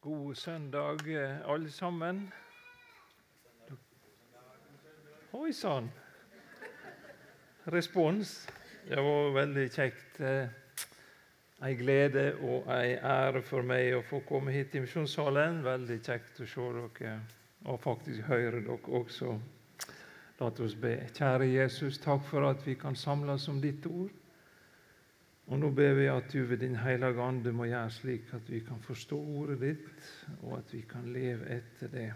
God søndag, eh, alle sammen. Oi sann! Respons. Det var veldig kjekt. Ei glede og ei ære for meg å få komme hit til misjonssalen. Veldig kjekt å se dere og faktisk høre dere også. La oss be. Kjære Jesus, takk for at vi kan samles om ditt ord. Og Nå ber vi at du ved Din Hellige Ande må gjøre slik at vi kan forstå ordet ditt, og at vi kan leve etter det.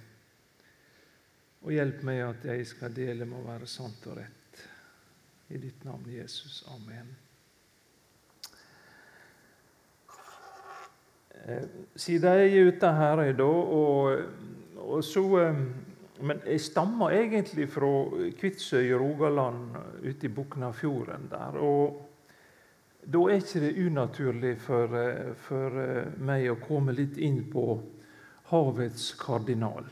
Og hjelp meg at jeg skal dele med å være sant og rett. I ditt navn, Jesus. Amen. Eh, siden jeg er ute her da, og, og så eh, Men jeg stammer egentlig fra Kvitsøy i Rogaland, ute i Buknafjorden der. og da er ikke det unaturlig for, eh, for, eh, meg å komme litt inn på havets kardinal.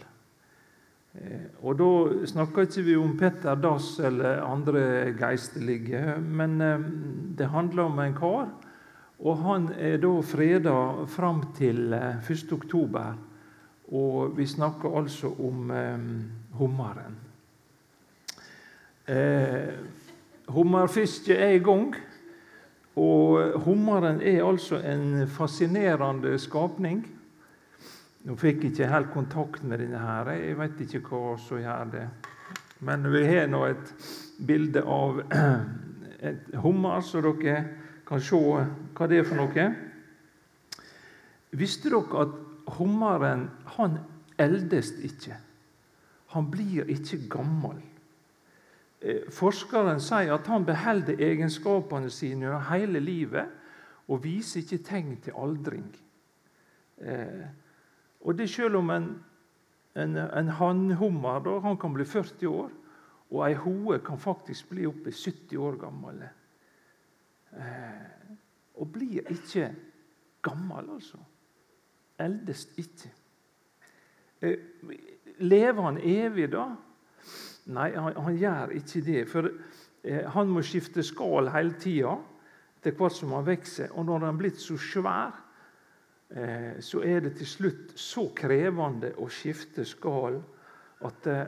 Eh, og Da snakker ikke vi om Petter Dass eller andre geistlige, men det handler om en kar. Og han er da freda fram til 1. oktober. Og vi snakker altså om um, hummeren. Eh, hummerfisket er i gang. Og hummeren er altså en fascinerende skapning. Nå fikk jeg ikke helt kontakt med denne. her. Jeg vet ikke hva som gjør det. Men vi har nå et bilde av et hummer, så dere kan se hva det er for noe. Visste dere at hummeren han eldes ikke? Han blir ikke gammel. Eh, forskeren sier at han beholder egenskapene sine gjennom hele livet og viser ikke tegn til aldring. Eh, og det selv om en, en, en hannhummer han kan bli 40 år, og ei hoe kan faktisk bli oppe 70 år gammel. Eh, og blir ikke gammel, altså. Eldes ikke. Lever han evig, da? Nei, han, han gjør ikke det. For eh, han må skifte skall hele tida til hvert som han vokser. Og når han er blitt så svær, eh, så er det til slutt så krevende å skifte skall at eh,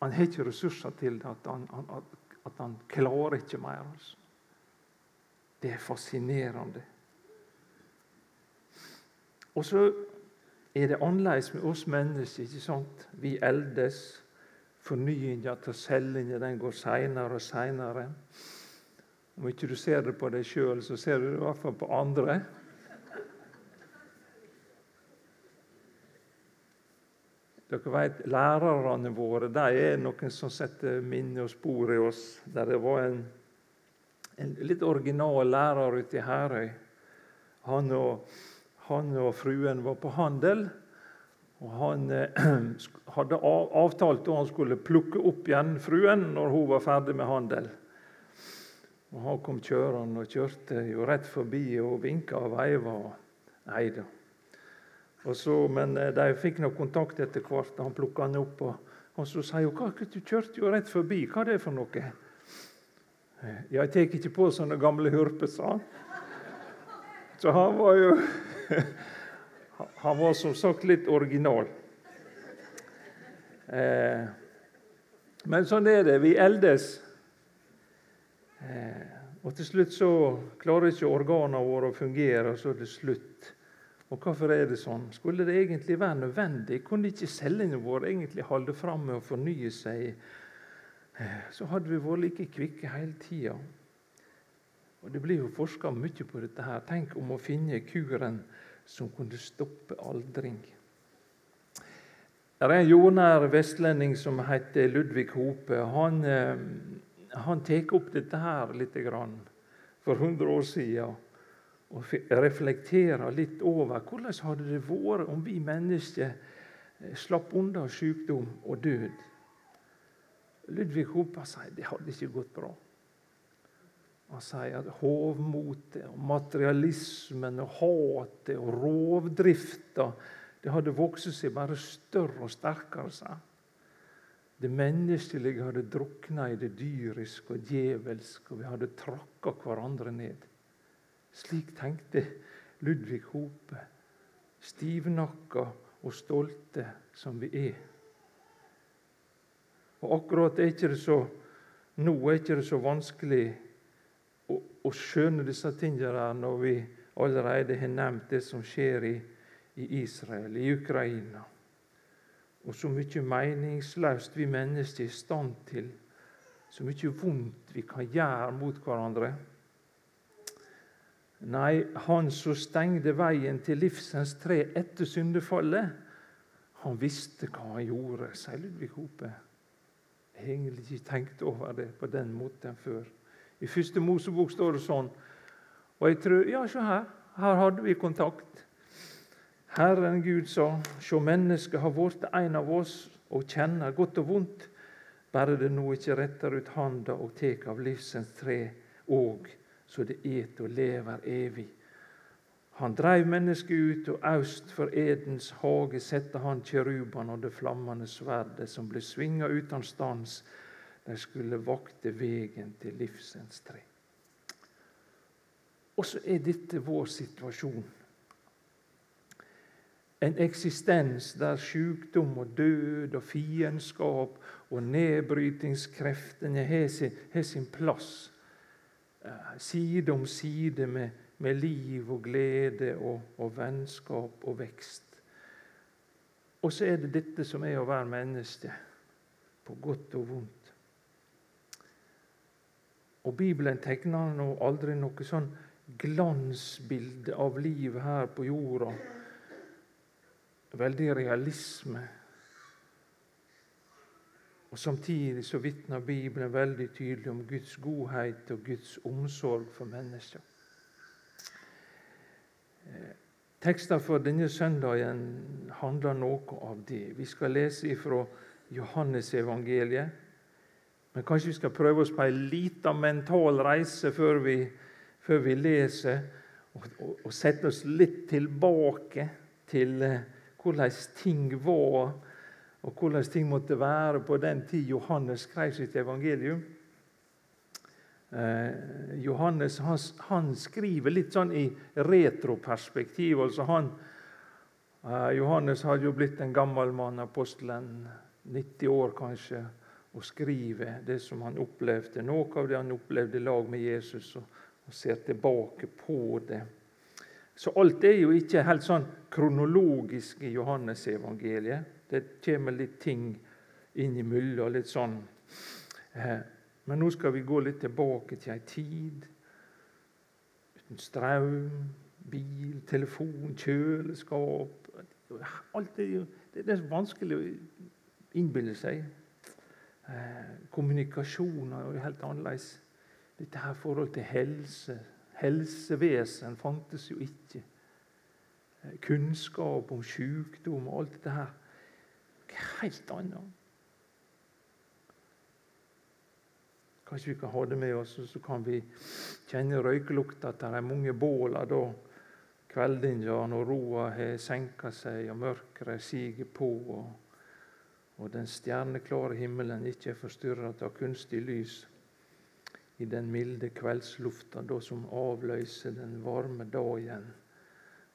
han har ikke ressurser til det. At han, han, at han klarer ikke mer. Altså. Det er fascinerende. Og så er det annerledes med oss mennesker. ikke sant? Vi eldes. Fornyinga av cellene den går seinere og seinere. Om ikke du ser det på deg sjøl, så ser du det i hvert fall på andre. Dere vet, Lærerne våre de er noen som setter minne og spor i oss. Der det var en, en litt original lærer ute i Herøy. Han og, han og fruen var på handel. Og Han eh, hadde avtalt at han skulle plukke opp igjen fruen når hun var ferdig med handel. Og Han kom kjørende og kjørte jo rett forbi og vinka og veiva. Nei da. Men eh, de fikk nok kontakt etter hvert. Han plukka han opp. og og så sier hun, du kjørte jo rett forbi. Hva er det for noe? Eh, jeg tar ikke på sånne gamle hurper, sa han. Så han var jo Han var som sagt litt original. Eh, men sånn er det. Vi eldes. Eh, og til slutt så klarer ikke organene våre å fungere, og så er det slutt. Og hvorfor er det sånn? Skulle det egentlig være nødvendig? Kunne ikke cellene våre egentlig holde fram med å fornye seg? Eh, så hadde vi vært like kvikke hele tida. Og Det blir jo forska mye på dette. her. Tenk om å finne kuren som kunne stoppe aldring. Det er en jordnær vestlending som heter Ludvig Hope. Han, eh, han tar opp dette her litt grann for 100 år siden og reflekterer litt over hvordan hadde det vært om vi mennesker eh, slapp unna sykdom og død. Ludvig Hope sier det hadde ikke gått bra. Han sier at hovmotet, og materialismen, og hatet og rovdrifta det hadde vokst seg bare større og sterkere. Seg. Det menneskelige hadde drukna i det dyriske og djevelske, og vi hadde tråkka hverandre ned. Slik tenkte Ludvig Hope. Stivnakka og stolte som vi er. Og akkurat er ikke det så, nå er ikke det så vanskelig å, skjønne disse tingene når vi allerede har nevnt det som skjer i, i Israel, i Ukraina. Og så mye meningsløst vi mennesker er i stand til. Så mye vondt vi kan gjøre mot hverandre. Nei, han som stengte veien til livsens tre etter syndefallet, han visste hva han gjorde, sier Ludvig Hope. Jeg har egentlig ikke tenkt over det på den måten før. I første Mosebok står det sånn. Og jeg tror Ja, se her. Her hadde vi kontakt. Herren Gud sa, sjå mennesket har blitt en av oss og kjenner godt og vondt, bare det nå ikke retter ut handa og tek av livsens tre òg, så det et og lever evig. Han dreiv mennesket ut, og aust for Edens hage sette han kjerubene og det flammende sverdet som ble svinga uten stans. De skulle vakte vegen til livsens tre. Og så er dette vår situasjon. En eksistens der sykdom og død og fiendskap og nedbrytingskreftene har sin, har sin plass eh, side om side med med liv og glede og, og vennskap og vekst. Og så er det dette som er å være menneske, på godt og vondt. Og Bibelen tegner nå aldri noe sånn glansbilde av livet her på jorda. Veldig realisme. Og Samtidig så vitner Bibelen veldig tydelig om Guds godhet og Guds omsorg for mennesker. Tekster for denne søndagen handler noe av det. Vi skal lese ifra Johannesevangeliet. Men kanskje vi skal prøve oss på en liten mental reise før vi, før vi leser, og, og, og, sette oss litt tilbake til eh, hvordan ting var, og hvordan ting måtte være på den tid Johannes skrev sitt evangelium. Eh, Johannes han, han, skriver litt sånn i retroperspektiv. altså han, eh, Johannes hadde jo blitt en gammel mann, apostelen, 90 år kanskje, og skriver det som han opplevde, noe av det han opplevde i lag med Jesus, og, og ser tilbake på det. Så alt er jo ikke helt sånn kronologisk i Johannes-evangeliet. Det kommer litt ting innimellom, litt sånn eh, men nå skal vi gå litt tilbake til ei tid uten strøm, bil, telefon, kjøleskap Alt er jo det er vanskelig å innbille seg. Eh, kommunikasjon er jo helt annerledes. Dette her forhold til helse Helsevesen fantes jo ikke. Eh, kunnskap om sykdom og alt dette her. Helt annet. Kanskje vi kan ha det med oss, og så kan vi kjenne røykelukta at det er mange båler da kveldinga når roa har senka seg og mørket siger på, og, og den stjerneklare himmelen ikke er forstyrra av kunstig lys i den milde kveldslufta da som avløser den varme dagen.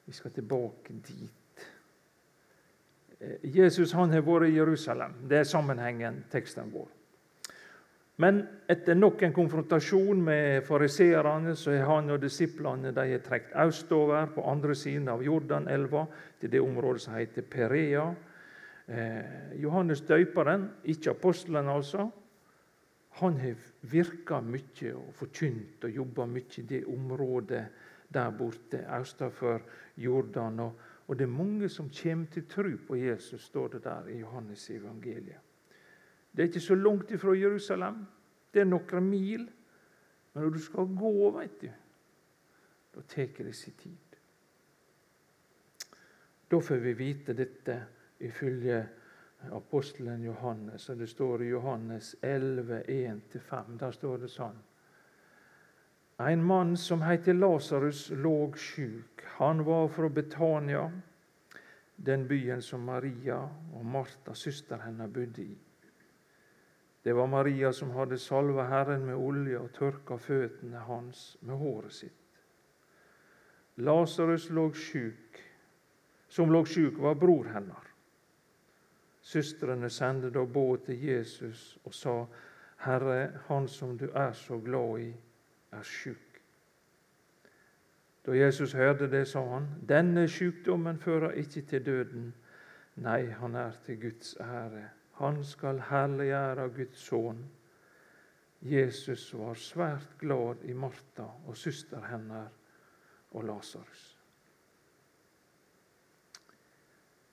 Vi skal tilbake dit. Eh, Jesus han har vært i Jerusalem. Det er sammenhengen teksten vår. Men etter nok en konfrontasjon med fariseerne har han og disiplene de har trukket østover på andre siden av Jordanelva, til det området som heter Perea. Eh, Johannes døperen, ikke apostelen altså, han har virka mye og forkynt og jobba mye i det området der borte østafor Jordan. Og, og det er mange som kommer til tro på Jesus, står det der i Johannes evangeliet. Det er ikke så langt ifra Jerusalem. Det er noen mil. Men når du skal gå, vet du, da tar det sin tid. Da får vi vite dette ifølge apostelen Johannes. og Det står i Johannes 11, 1-5. Der står det sånn. En mann som heter Lasarus, lå sjuk. Han var fra Betania, den byen som Maria og Martha, søster hennes, bodde i. Det var Maria som hadde salva Herren med olje og tørka føttene hans med håret sitt. Lasarus lå sjuk, som lå sjuk, var bror hennes. Søstrene sendte da båt til Jesus og sa, Herre, han som du er så glad i, er sjuk. Da Jesus hørte det, sa han, denne sykdommen fører ikke til døden. Nei, han er til Guds ære. Han skal herliggjøre Guds sønn. Jesus var svært glad i Martha og søster hennes og Lasarus.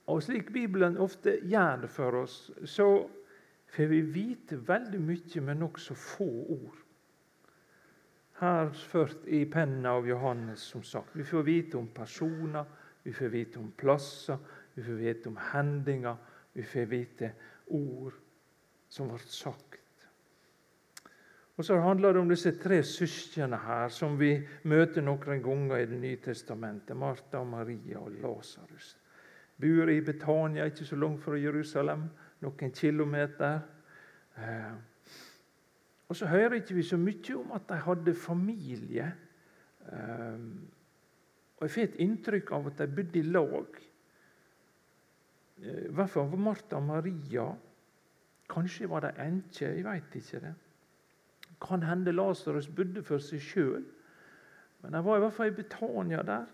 Og slik Bibelen ofte gjør det for oss, så får vi vite veldig mye med nokså få ord. Her ført i pennen av Johannes, som sagt. Vi får vite om personer, vi får vite om plasser, vi får vite om hendinger. Vi får vite ord som ble sagt. Og Så handler det om disse tre søsknene her, som vi møter noen ganger i Det nye testamentet. Martha, Maria og Lasarus bor i Betania, ikke så langt fra Jerusalem, noen kilometer. Eh, og så hører ikke vi så mye om at de hadde familie. Eh, og Jeg får et inntrykk av at de bodde i lag. Eh, I hvert fall Martha og Maria. Kanskje var de enker, jeg veit ikke det. Kan hende Lasarus bodde for seg sjøl. Men de var i hvert fall i Betania der.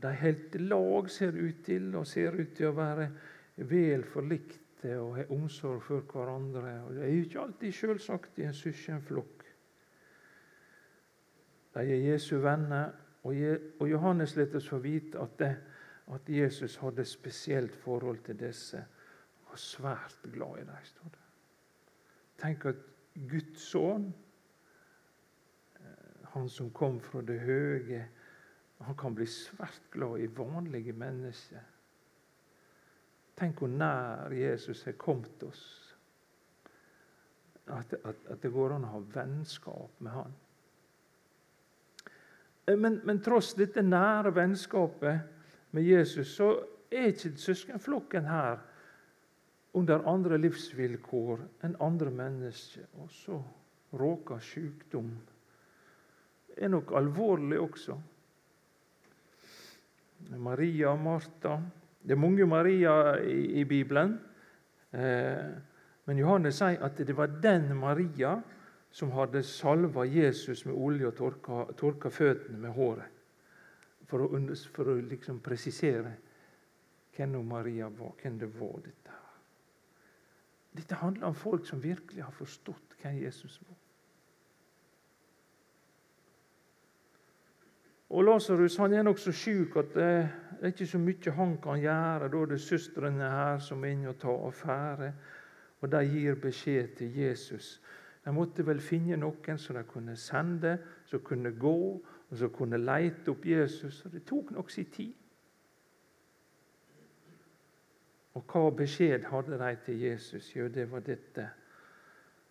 Og De holdt lag, ser ut til, og ser ut til å være vel forlikte og har omsorg for hverandre. Og Det er ikke alltid selvsagt i en søskenflokk. De er Jesu venner, og Johannes lot oss få vite at, det, at Jesus hadde et spesielt forhold til disse. Han var svært glad i dem, står det. Tenk at Guds sønn, eh, han som kom fra det høye, han kan bli svært glad i vanlige mennesker. Tenk hvor nær Jesus har kommet oss. At, at, at det går an å ha vennskap med han. Eh, men, men, tross dette nære vennskapet med Jesus, så er ikke søskenflokken her under andre livsvilkår enn andre mennesker. Og så råker sykdom. Det er nok alvorlig også. Maria og Martha. Det er mange Maria i, i Bibelen. Eh, men Johannes sier at det var den Maria som hadde salva Jesus med olje og tørka, tørka føttene med håret. For å, for å liksom presisere hvem Maria var, hvem det var dette. Dette handler om folk som virkelig har forstått hvem Jesus var. Og Lasarus er nokså sjuk at det er ikke så mye han kan gjøre. Da er det søstrene her som er inne og tar affære. Og de gir beskjed til Jesus. De måtte vel finne noen som de kunne sende, som kunne gå, og som kunne leite opp Jesus. Og det tok nok sin tid. Og hva beskjed hadde de til Jesus? Jo, det var dette.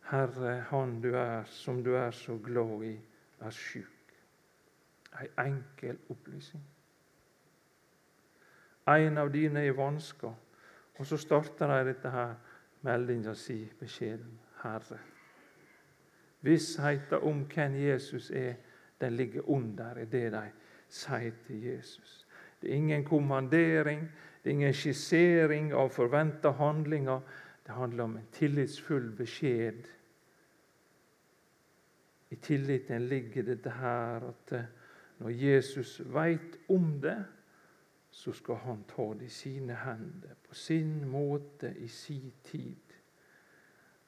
Herre, han du er, som du er så glad i, er sjuk. Ei enkel opplysning. En av dine er i vansker. Og så starter de dette her meldinga si, beskjeden. Herre. Vissheten om hvem Jesus er, den ligger under i det de sier til Jesus. Det er ingen kommandering, det er ingen skissering av forventa handlinger. Det handler om en tillitsfull beskjed. I tilliten ligger dette her at når Jesus veit om det, så skal han ta det i sine hender, på sin måte, i sin tid.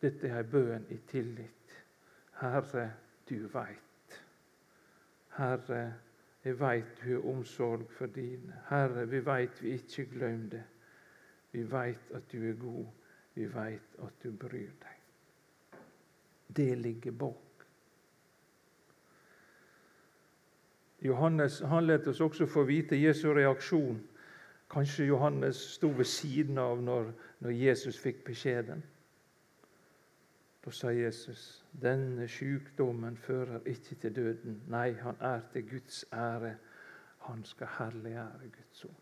Dette er ei bønn i tillit. Herre, du veit. Herre, jeg veit du har omsorg for dine. Herre, vi veit vi ikke glemmer det. Vi veit at du er god. Vi veit at du bryr deg. Det ligger bak. Johannes han lot oss også få vite Jesu reaksjon. Kanskje Johannes sto ved siden av når, når Jesus fikk beskjeden. Da sa Jesus, 'Denne sykdommen fører ikke til døden.' Nei, han er til Guds ære. Han skal herliggjøre Guds ord.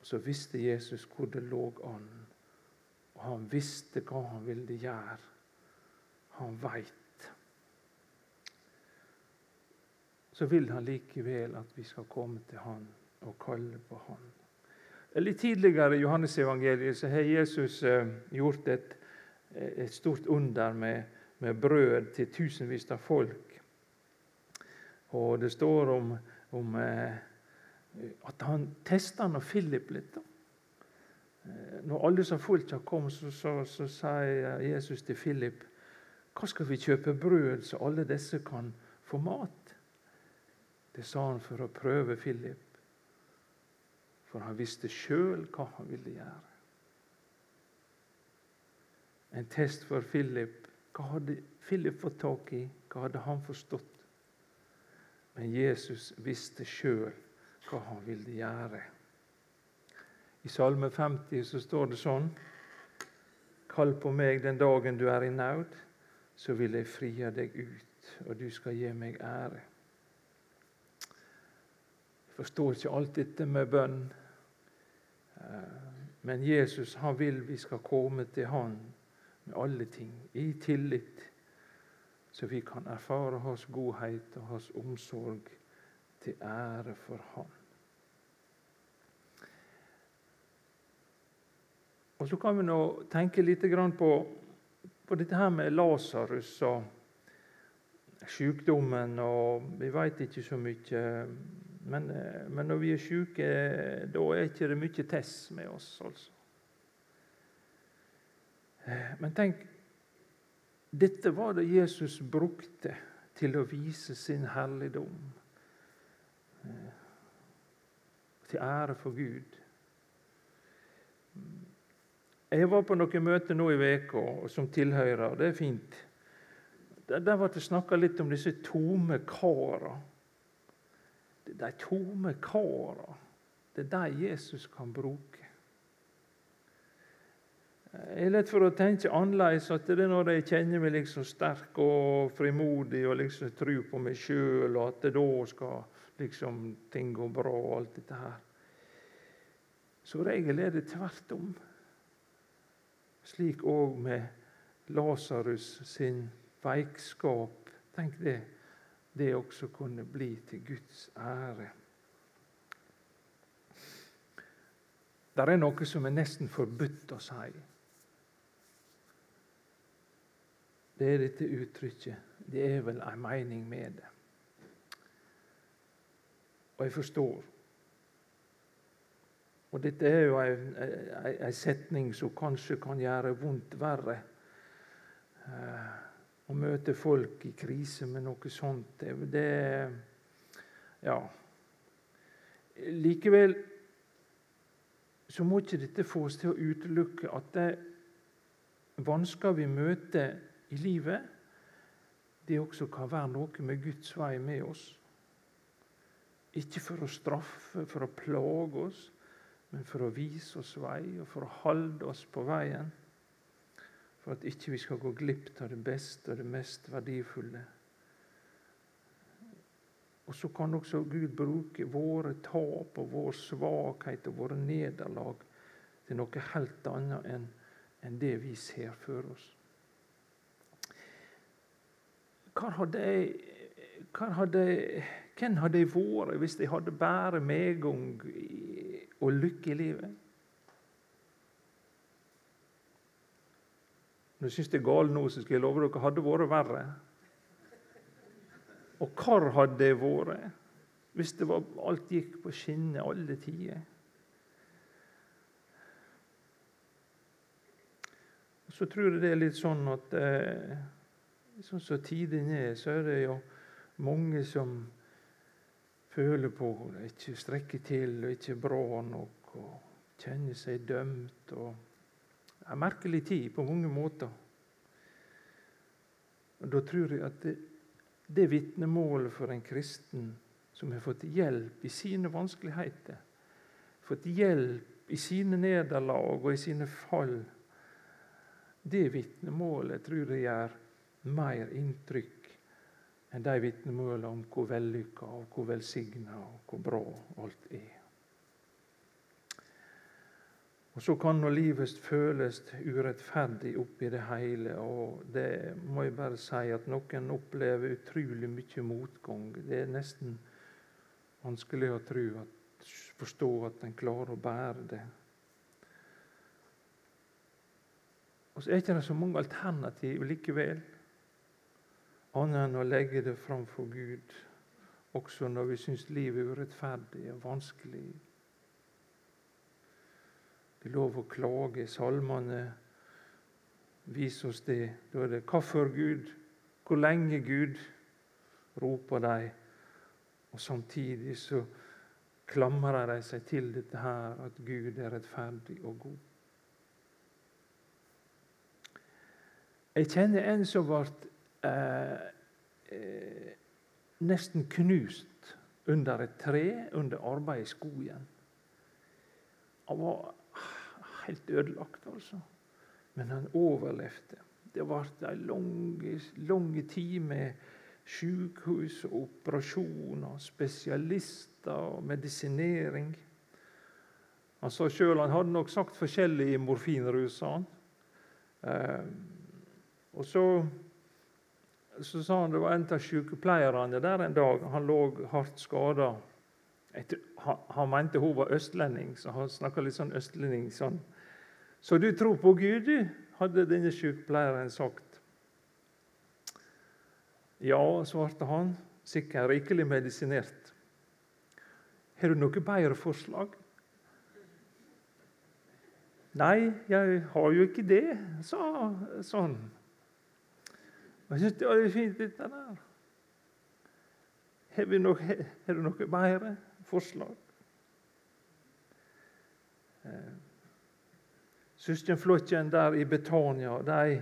Og Så visste Jesus hvor det lå an, og han visste hva han ville gjøre. Han veit så vil han likevel at vi skal komme til han og kalle på han. Litt tidligere i Johannesevangeliet så har Jesus eh, gjort et, et stort under med, med, brød til tusenvis av folk. Og det står om, om eh, at han testa når Philip litt. Eh, når alle som fulgte ham, kom, så, så, så sier Jesus til Philip hva skal vi kjøpe brød så alle disse kan få mat? Det sa han for å prøve Philip. For han visste sjøl hva han ville gjøre. En test for Philip. Hva hadde Philip fått tak i? Hva hadde han forstått? Men Jesus visste sjøl hva han ville gjøre. I Salme 50 så står det sånn Kall på meg den dagen du er i naud, så vil jeg frie deg ut, og du skal gi meg ære. Forstår ikke alt dette med bønn. Eh, men Jesus han vil vi skal komme til Han med alle ting, i tillit, så vi kan erfare Hans godhet og Hans omsorg til ære for Han. Og Så kan vi nå tenke litt på, på dette her med Lasarus og sykdommen. og Vi veit ikke så mye men, eh, men, når vi er syke, da er ikke det mye tess med oss. altså. Eh, men tenk, dette var det Jesus brukte til å vise sin herligdom. Eh, til ære for Gud. Jeg var på noen møter nå i veka som tilhører. Det er fint. Der, ble det snakka litt om disse tomme karene de tomme kara. Det er de Jesus kan bruke. Jeg er lett for å tenke annerledes at det er når jeg kjenner meg liksom sterk og frimodig og liksom tror på meg sjøl, og at det da skal liksom ting gå bra og alt dette her. Som regel er det tvert om. Slik òg med Lasarus sin veikskap. Tenk det det også kunne bli til Guds ære. Det er noe som er nesten forbudt å si. Det er dette uttrykket. Det er vel en mening med det. Og jeg forstår. Og dette er jo en setning som kanskje kan gjøre vondt verre. Uh, å møte folk i krise med noe sånt, det, det Ja. Likevel så må ikke dette få oss til å utelukke at det vansker vi møter i livet, det også kan være noe med Guds vei med oss. Ikke for å straffe, for å plage oss, men for å vise oss vei og for å holde oss på veien for at ikke vi skal gå glipp av det beste og det mest verdifulle. Og så kan også Gud bruke våre tap og vår svakhet og våre nederlag til noe helt annet enn, det vi ser for oss. Hadde hadde, hvem hadde jeg vært hvis jeg hadde bare medgang og lykke i livet? Når du syns det er galt nå, så skal jeg love dere hadde vært verre. Og hvor hadde det vært hvis det var, alt gikk på skinner alle tider? Så tror jeg det er litt sånn at eh, sånn som tidene er, så er det jo mange som føler på det ikke strekker til og ikke er bra nok, og kjenner seg dømt. og en merkelig tid på mange måter. Og Da tror jeg at det, det vitnemålet for en kristen som har fått hjelp i sine vanskeligheter, fått hjelp i sine nederlag og i sine fall, det vitnemålet tror jeg gjør mer inntrykk enn de vitnemålene om hvor vellykka og hvor velsigna og hvor bra alt er. Og så kan nå livet føles urettferdig oppi det hele. Og det må jeg bare si at noen opplever utrolig mye motgang. Det er nesten vanskelig å tro at, forstå at en klarer å bære det. Og så er det ikke så mange alternativ likevel, annet enn å legge det fram for Gud, også når vi syns livet er urettferdig og vanskelig. Det er lov å klage. Salmene viser oss det. Da er det 'Hvorfor, Gud? Hvor lenge, Gud?' roper de. Og samtidig så klamrer de seg til dette her, at Gud er rettferdig og god. Jeg kjenner en som ble eh, eh, nesten knust under et tre under arbeid i skogen. Han var helt ødelagt, altså. Men han overlevde. Det ble en lang, tid med sykehus og operasjoner, spesialister og medisinering. Han sa sjøl han hadde nok sagt forskjellig i morfinrus. Eh, og så, så sa han det var en av sykepleierne der en dag. Han lå hardt skada. Han, han, mente hun var østlending, så han snakka litt sånn østlending. sånn så du tror på Gud, du? hadde denne sykepleieren sagt. Ja, svarte han, sikkert rikelig medisinert. Har du noe bedre forslag? Nei, jeg har jo ikke det, sa sånn. Jeg syns det var fint, dette der. Har, noe, har du noe bedre forslag? Eh. Søskenflokken der i Betania de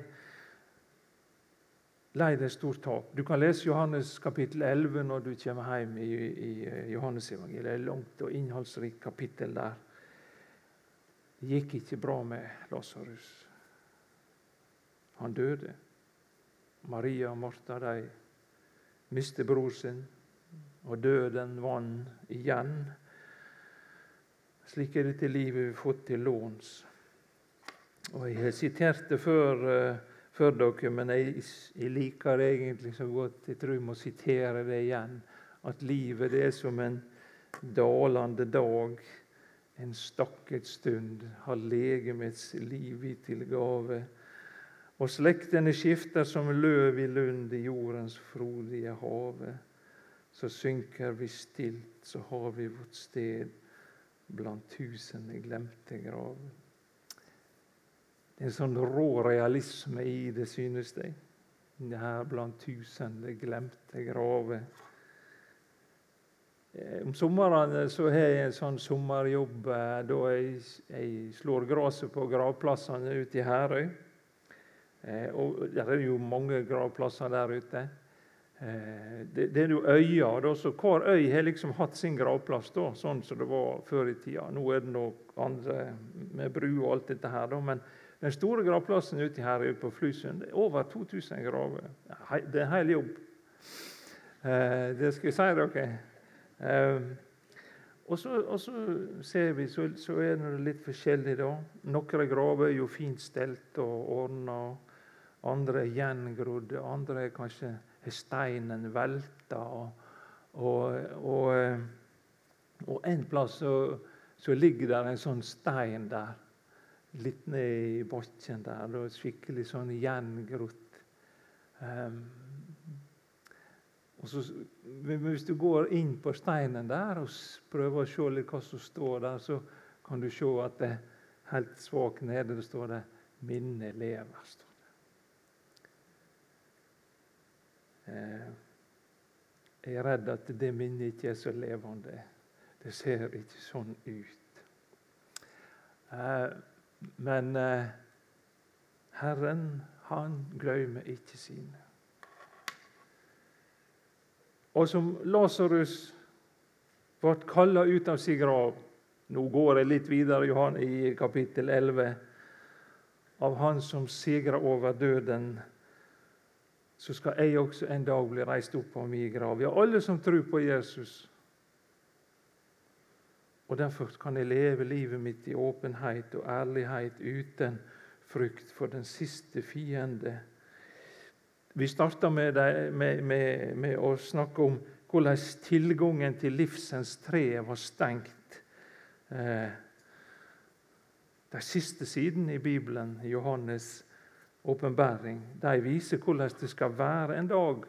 leide stort tap. Du kan lese Johannes kapittel 11 når du kommer hjem i, i eh, Johannesevangeliet. Det er et langt og innholdsrikt kapittel der. Det gikk ikke bra med Lasarus. Han døde. Maria og Martha de mistet bror sin, og døden vant igjen. Slik er dette livet vi har fått til låns. Og Jeg har sitert det før, uh, før dere, men jeg, jeg, liker det egentlig så godt. Jeg tror jeg må sitere det igjen. At livet det er som en dalende dag. En stakket stund har legemets liv i til gave. Og slektene skifter som løv i lund i jordens frodige have. Så synker vi stilt, så har vi vårt sted blant tusen glemte graver. Det er en sånn rå realisme i det, synes jeg. Det her blant tusende glemte graver. Eh, om somrene så har jeg en sånn sommerjobb eh, da jeg, jeg slår gresset på gravplassene ute i Herøy. Eh, og det er jo mange gravplasser der ute. Det, det er jo øyer, da, så hver øy har liksom hatt sin gravplass, da, sånn som det var før i tida. Nå er det nok andre med bru og alt dette her, da, men den store gravplassen ute her på Flysund er over 2000 graver. Det er en hel jobb. Eh, det skal jeg si dere. Eh, og, så, og så, ser vi, så, så, er det litt forskjellig. da. Noen graver er jo fint stelt og ordna. Andre er gjengrodde. Andre er kanskje har steinen velta. Og, og, og, eh, og en plass så, så ligger der en sånn stein der litt ned i bakken der. Var skikkelig sånn gjengrodd. Um, og hvis du går inn på steinen der og prøver å se litt hva som står der, så kan du se at det helt svakt nede det står det 'Minnet lever'. står det. Eh, jeg er redd at det minnet ikke er så levende. Det ser ikke sånn ut. Men eh, Herren, han glemmer ikke sine. Og som Lasarus ble kalla ut av sin grav Nå går jeg litt videre Johan, i kapittel 11. Av Han som sigrer over døden, så skal jeg også en dag bli reist opp av min grav. Ja, alle som tror på Jesus, Og Derfor kan jeg leve livet mitt i åpenhet og ærlighet uten frykt for den siste fiende. Vi starta med, med, med, med, å snakke om hvordan tilgangen til livsens tre var stengt. Eh, de siste sidene i Bibelen, Johannes' åpenbaring, viser hvordan det skal være en dag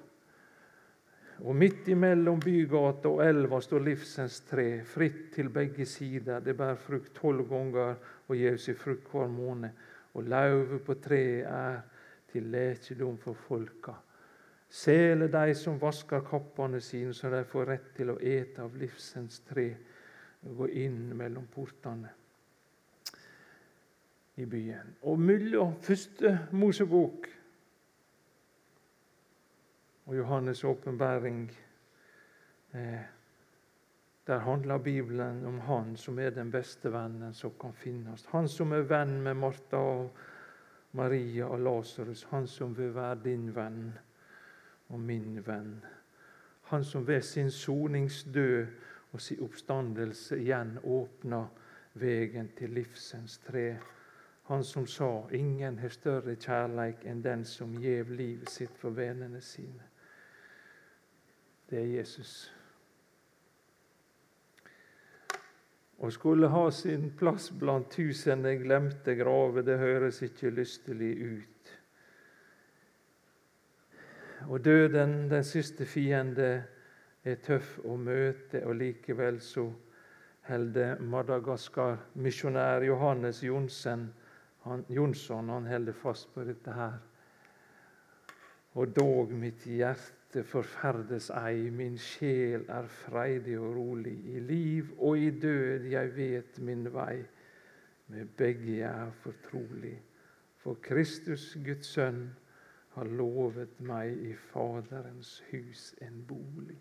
og midt imellom bygata og elva står livsens tre, fritt til begge sider. Det bærer frukt tolv ganger og gir seg frukt hver måned. Og lauvet på treet er til lekedom for folka. Sele de som vasker kappene sine, så de får rett til å ete av livsens tre og gå inn mellom portene i byen. Og mellom første Mosebok og Johannes' åpenbaring eh, Der handler Bibelen om Han som er den beste vennen som kan finnes. Han som er venn med Martha og Maria og Lasarus. Han som vil være din venn og min venn. Han som ved sin soningsdød og sin oppstandelse igjen åpna veien til livsens tre. Han som sa 'ingen har større kjærleik enn den som gjev livet sitt for vennene sine' det er Jesus. Å skulle ha sin plass blant tusende glemte graver, det høres ikke lystelig ut. Og døden, den siste fiende, er tøff å møte, og likevel så holder Madagaskar-misjonær Johannes Jonsson han, Jonsson han holder fast på dette her. Og dog mitt hjerte hjerte forferdes ei, min sjel er freidig og rolig. I liv og i død jeg vet min vei, med begge jeg er fortrolig. For Kristus, Guds sønn, har lovet meg i Faderens hus en bolig.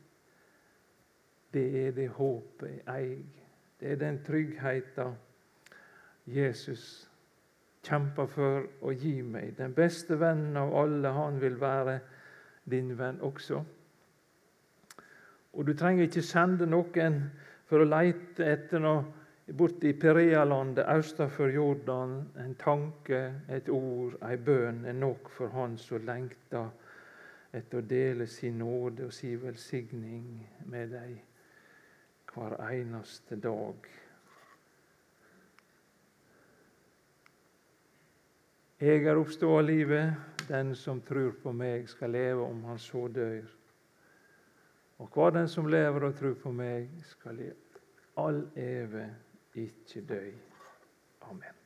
Det er det håpet jeg eier. Det er den tryggheten Jesus kjemper for å gi meg. Den beste vennen av alle han vil være din venn også. Og du trenger ikke sende noen for å leite etter noe borte i Perealandet østafor Jordan. En tanke, et ord, ei bønn er nok for han som lengter etter å dele sin nåde og sin velsigning med deg hver eneste dag. Jeg er oppstå av livet. Den som tror på meg, skal leve om han så dør. Og hver den som lever og tror på meg, skal i all evig ikke dø. Amen.